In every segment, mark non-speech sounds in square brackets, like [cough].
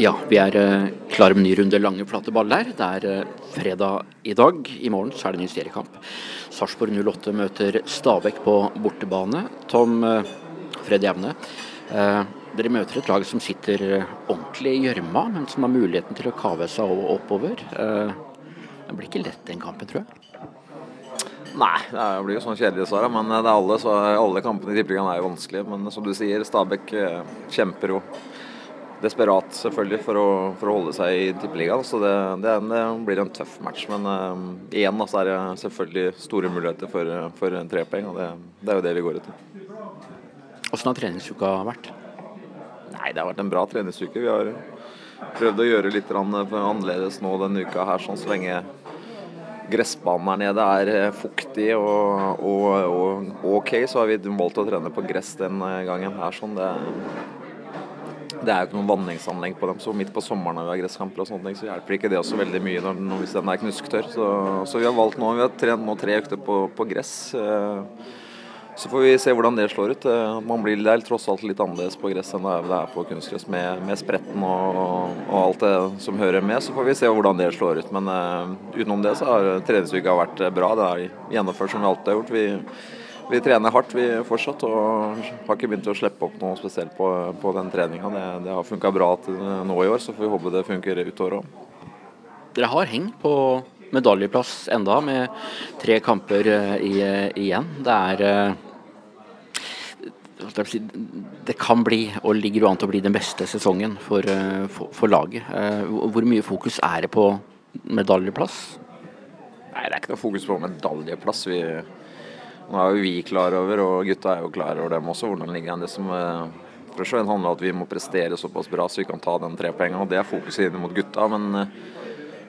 Ja, vi er uh, klare med ny runde lange, flate baller. Det er uh, fredag i dag. I morgen så er det ny seriekamp. Sarpsborg 08 møter Stabæk på bortebane. Tom uh, Fred Jevne. dere møter et lag som sitter ordentlig i gjørma, men som har muligheten til å kave seg oppover. det blir ikke lett den kampen, tror jeg. Nei, det blir jo sånn kjedelig svar. Men det er alle, så alle kampene i Tippeligaen er jo vanskelige. Men som du sier, Stabæk kjemper jo desperat selvfølgelig for å, for å holde seg i Tippeligaen. Så det, det, det, blir en tøff match. Men uh, igjen da, så er det selvfølgelig store muligheter for, for tre poeng, og det, det, er jo det vi går etter. Hvordan har treningsuka vært? Nei, Det har vært en bra treningsuke. Vi har prøvd å gjøre litt annerledes nå denne uka her, sånn så lenge gressbanen her nede er eh, fuktig og, og, og, OK, så har vi valgt å trene på gress den gangen her. sånn det det er jo ikke noen vanningsanlegg på dem, så midt på sommeren når vi har gresskamper og sånne ting, så hjelper ikke det også veldig mye når, når hvis den er knusktørr. Så, så, vi har valgt nå, vi har trent nå tre økter på, på, gress. Eh, så får vi se hvordan det slår ut. Eh, man blir det tross alt litt annerledes på gress enn det er på kunstgress, med, med spretten og, og, alt det som hører med. Så får vi se hvordan det slår ut. Men uh, utenom det så har treningsuka vært bra. Det er gjennomført som vi alltid har gjort. Vi vi trener hardt vi fortsatt, og har ikke begynt å slippe opp noe spesielt på, på den treninga. Det, det, har funka bra til nå i år, så får vi håpe det funker utover òg. Dere har heng på medaljeplass enda, med tre kamper eh, i, igjen. Det er eh, det kan bli, og ligger jo an til å bli, den beste sesongen for, eh, for, for laget. Hvor mye fokus er det på medaljeplass? Nei, Det er ikke noe fokus på medaljeplass. Vi nå er jo vi klar over, og gutta er jo klar over dem også, hvordan ligger det som eh, Først og fremst handler om at vi må prestere såpass bra så vi kan ta den trepoenga, og Det er fokuset inn mot gutta. Men, eh,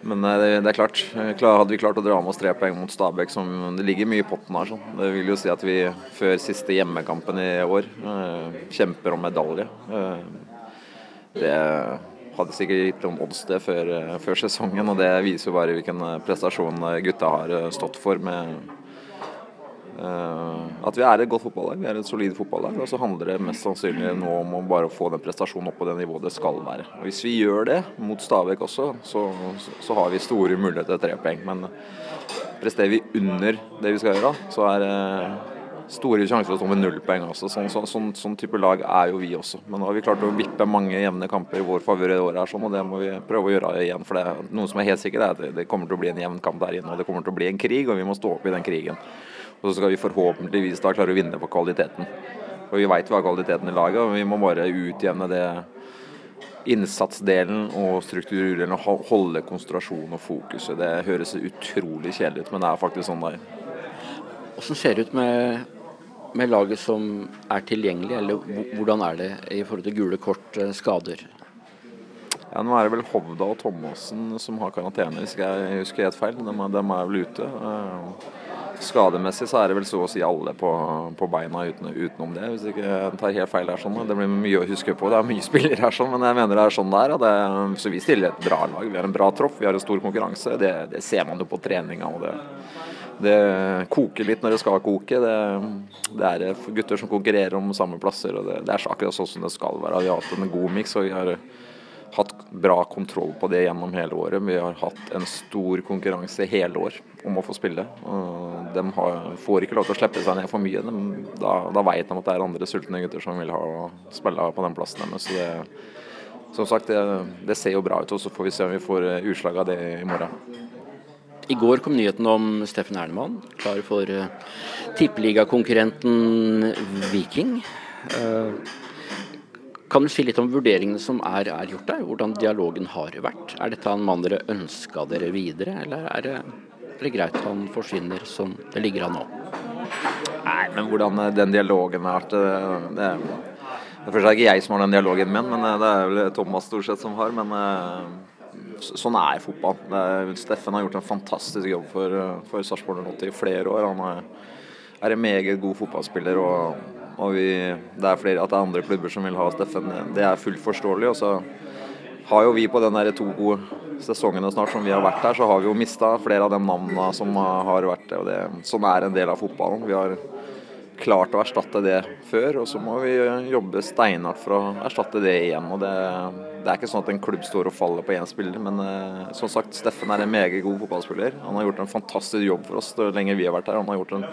men eh, det, det, er klart. Hadde vi klart å dra med oss tre poeng mot Stabæk, som det ligger mye i potten her, sånn. det vil jo si at vi før siste hjemmekampen i år kjemper om medalje. det hadde sikkert gitt noen odds det før, før, sesongen, og det viser jo bare hvilken prestasjon gutta har stått for. med Eh, at vi er et godt fotballag, vi er et solid fotballag. Og så handler det mest sannsynlig nå om å bare få den prestasjonen opp på det nivået det skal være. Og Hvis vi gjør det mot Stabæk også, så, så har vi store muligheter til tre poeng. Men presterer vi under det vi skal gjøre, så er det store sjanser for å stå med null poeng også. Sånn, så, sånn, sånn, type lag er jo vi også. Men nå har vi klart å vippe mange jevne kamper i vår favør i året, sånn, og det må vi prøve å gjøre igjen. For det, noe som er helt sikkert, er at det kommer til å bli en jevn kamp der inne. Og det kommer til å bli en krig, og vi må stå opp i den krigen. Og så skal vi forhåpentligvis da klare å vinne på kvaliteten. For vi veit vi har kvaliteten i laget, og vi må bare utjevne det innsatsdelen og strukturdelen og holde konsentrasjon og fokuset. Det høres utrolig kjedelig ut, men det er faktisk sånn det er. Hvordan ser det ut med, med, laget som er tilgjengelig, eller hvordan er det i forhold til gule kort, eh, skader? Ja, Nå er det vel Hovda og Thomassen som har karantene, hvis jeg husker helt feil. De, de er vel ute. Skademessig så er det vel så å si alle på, på beina uten, utenom det, hvis ikke jeg tar helt feil. her sånn. Det blir mye å huske på. Det er mye spillere her, sånn, men jeg mener det er sånn det er. Så vi stiller et bra lag. Vi har en bra tropp, vi har en stor konkurranse. Det, det ser man jo på treninga. og det, det koker litt når det skal koke. Det, det er gutter som konkurrerer om samme plasser. og Det, det er akkurat sånn som det skal være. Vi har hatt en god miks. og vi har hatt bra kontroll på det gjennom hele året. Vi har hatt en stor konkurranse hele år om å få spille. De har, får ikke lov til å slippe seg ned for mye. De, da, da vet de at det er andre sultne gutter som vil ha spille på den plassen deres. Som sagt, det, det, ser jo bra ut, og så får vi se om vi får eh, utslag av det i morgen. I går kom nyheten om Steffen Ernemann, klar for uh, tippeligakonkurrenten Viking. Uh, kan du si litt om vurderingene som er, er, gjort der? Hvordan dialogen har vært? Er dette en mann dere ønska dere videre, eller er det, er det greit han forsvinner som det ligger an nå? Nei, men hvordan den dialogen har vært det, det, det er ikke jeg som har den dialogen med men det er vel Thomas stort sett som har. Men eh, sånn er fotball. Er, Steffen har gjort en fantastisk jobb for, for Sarpsborg 80 i flere år. Han er, er en meget god fotballspiller. og og vi, det er flere, at det er andre klubber som vil ha Steffen, det er fullt forståelig. Og så har jo vi på den to gode sesongene snart som vi har vært her, så har vi jo mista flere av de navnene som har vært og det, som er en del av fotballen. Vi har klart å erstatte det før, og så må vi jobbe steinhardt for å erstatte det igjen. og det, det er ikke sånn at en klubb står og faller på én spiller, men uh, som sagt, Steffen er en meget god fotballspiller. Han har gjort en fantastisk jobb for oss så lenge vi har vært her. Han har gjort en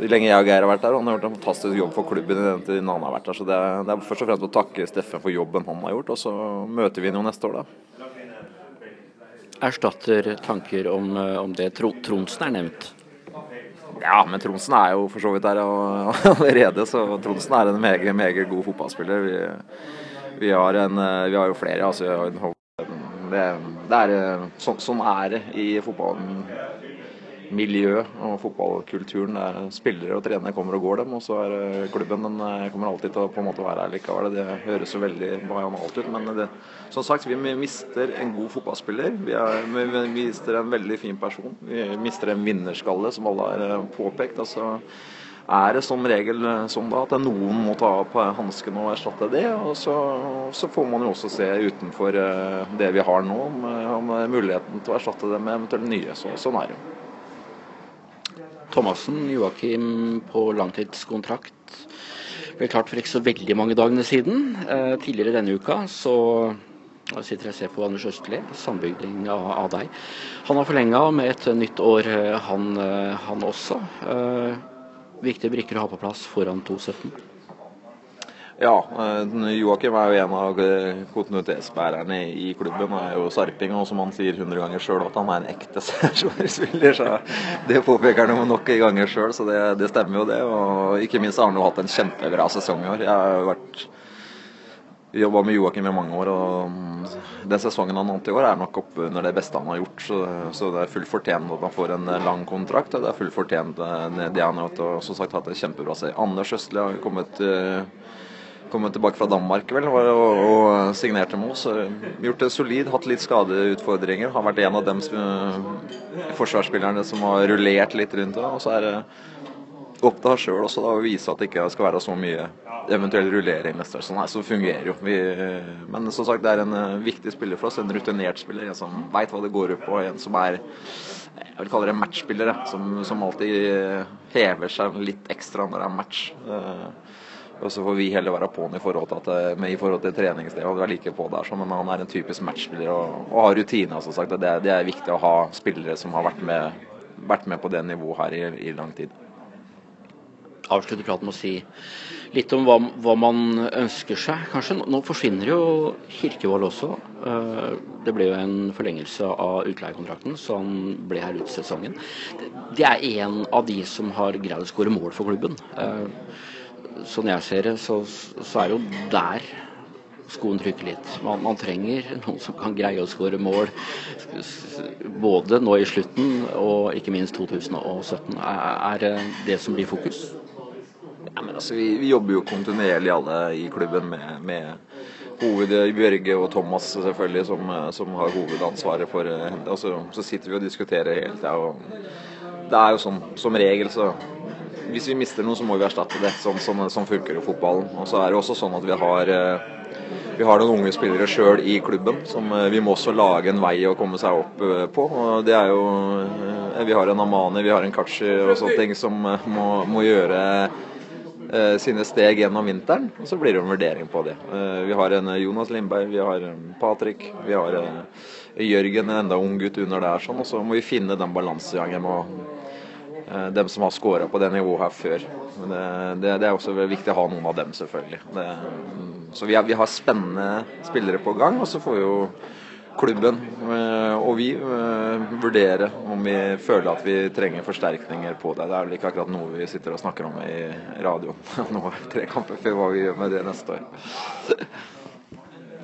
så lenge jeg og Geir har vært her, han har gjort en fantastisk jobb for klubben i den tiden han har vært her. Så det er, det er først og fremst å takke Steffen for jobben han har gjort, og så møter vi ham neste år, da. Erstatter tanker om, eh, om det Tronsen er nevnt? Ja, men Tronsen er jo for så vidt der [laughs] allerede, så Tronsen er en meget, meget god fotballspiller. Vi, vi, har, en, eh, vi har jo flere. altså det, det er, eh, så, sånn er det i fotballen miljø og fotballkulturen. Spillere og trenere kommer og går dem, og så er klubben den eh, kommer alltid til å på en måte være her likevel. Det høres jo veldig banalt ut, men det, som sagt, vi mister en god fotballspiller. Vi, er, vi, mister en veldig fin person. Vi mister en vinnerskalle, som alle har påpekt. altså er det som regel eh, sånn da at noen må ta av hansken og erstatte det. Og så, så, får man jo også se utenfor det vi har nå, om, om muligheten til å erstatte det med eventuelt nye. Så, sånn er det. Thomassen, Joakim på langtidskontrakt. Ble klart for ikke så veldig mange dagene siden. Eh, tidligere denne uka så jeg sitter jeg og ser på Anders Østli, sambygding av, av, deg. Han har forlenga med et nytt år, eh, han, eh, han også. Eh, viktige brikker å ha på plass foran 2.17. Ja, eh, Joakim er jo en av eh, kontinuitetsbærerne i klubben. Han er jo sarping, og som han sier 100 ganger sjøl, at han er en ekte [laughs] seiersspiller. Så det påpeker han jo nok ganger sjøl, så det, det, stemmer jo det. Og ikke minst har han jo hatt en kjempebra sesong i år. Jeg har vært jobba med Joakim i mange år, og den sesongen han vant i år, er nok oppe under det beste han har gjort. Så, så det er fullt fortjent at han får en lang kontrakt, og det er fullt fortjent eh, det han har. Som sagt hatt en kjempebra serie. Anders Østli har kommet kommet tilbake fra Danmark vel, og, og, og signerte med oss. Gjort det solid, hatt litt skadeutfordringer. Har vært en av dem som, forsvarsspillerne som har rullert litt rundt. Og så er det opp til oss sjøl også da, og vise at det ikke skal være så mye eventuell rullering neste år. Sånn, så fungerer jo. Vi, men som sagt, det er en uh, viktig spiller for oss. En rutinert spiller. En som veit hva det går ut på. En som er jeg vil kalle det matchspillere. Som, som alltid hever seg litt ekstra når det er match. Og så får vi heller være på'n i forhold til, at, eh, med, i forhold til treningsdelen. Vi er like på der, men han er en typisk matchspiller og, og har rutiner. som sagt. Det, det, er viktig å ha spillere som har vært med, vært med på det nivået her i, i lang tid. Avslutte praten med å si litt om hva, hva, man ønsker seg. Kanskje Nå forsvinner jo Kirkevold også. Eh, det ble jo en forlengelse av utleiekontrakten, så han ble her ut sesongen. Det er en av de som har greid å skåre mål for klubben. Sånn jeg ser det, så, så er det jo der skoen trykker litt. Man, man, trenger noen som kan greie å skåre mål både nå i slutten og ikke minst 2017. Er, er det som blir fokus? Ja, men altså, vi, vi jobber jo kontinuerlig alle i klubben med, med hoved, Bjørge og Thomas selvfølgelig som, som har hovedansvaret for henne. Altså, så sitter vi og diskuterer hele tida. Det er jo sånn som regel så hvis vi mister noe, så må vi erstatte det. Sånn, sånn, sånn funker jo fotballen. Og så er det også sånn at vi har, eh, vi har noen unge spillere sjøl i klubben som eh, vi må også lage en vei å komme seg opp eh, på. Og det er jo Vi har en Amani, vi har en Kachi og sånne ting som må, må gjøre sine steg gjennom vinteren, og så blir det en vurdering på det. Vi har en Jonas Lindberg, vi har Patrick, vi har Jørgen, en enda ung gutt under der, sånn, og så må vi finne den balansegangen med Eh, dem som har skåra på det nivået her før. Det, det, det, er også viktig å ha noen av dem, selvfølgelig. Det, mm, så vi, har, vi har spennende spillere på gang, og så får vi jo klubben eh, og vi vurderer vurdere om vi føler at vi trenger forsterkninger på det. Det er vel ikke akkurat noe vi sitter og snakker om i radioen [laughs] nå tre kamper før hva vi gjør med det neste år.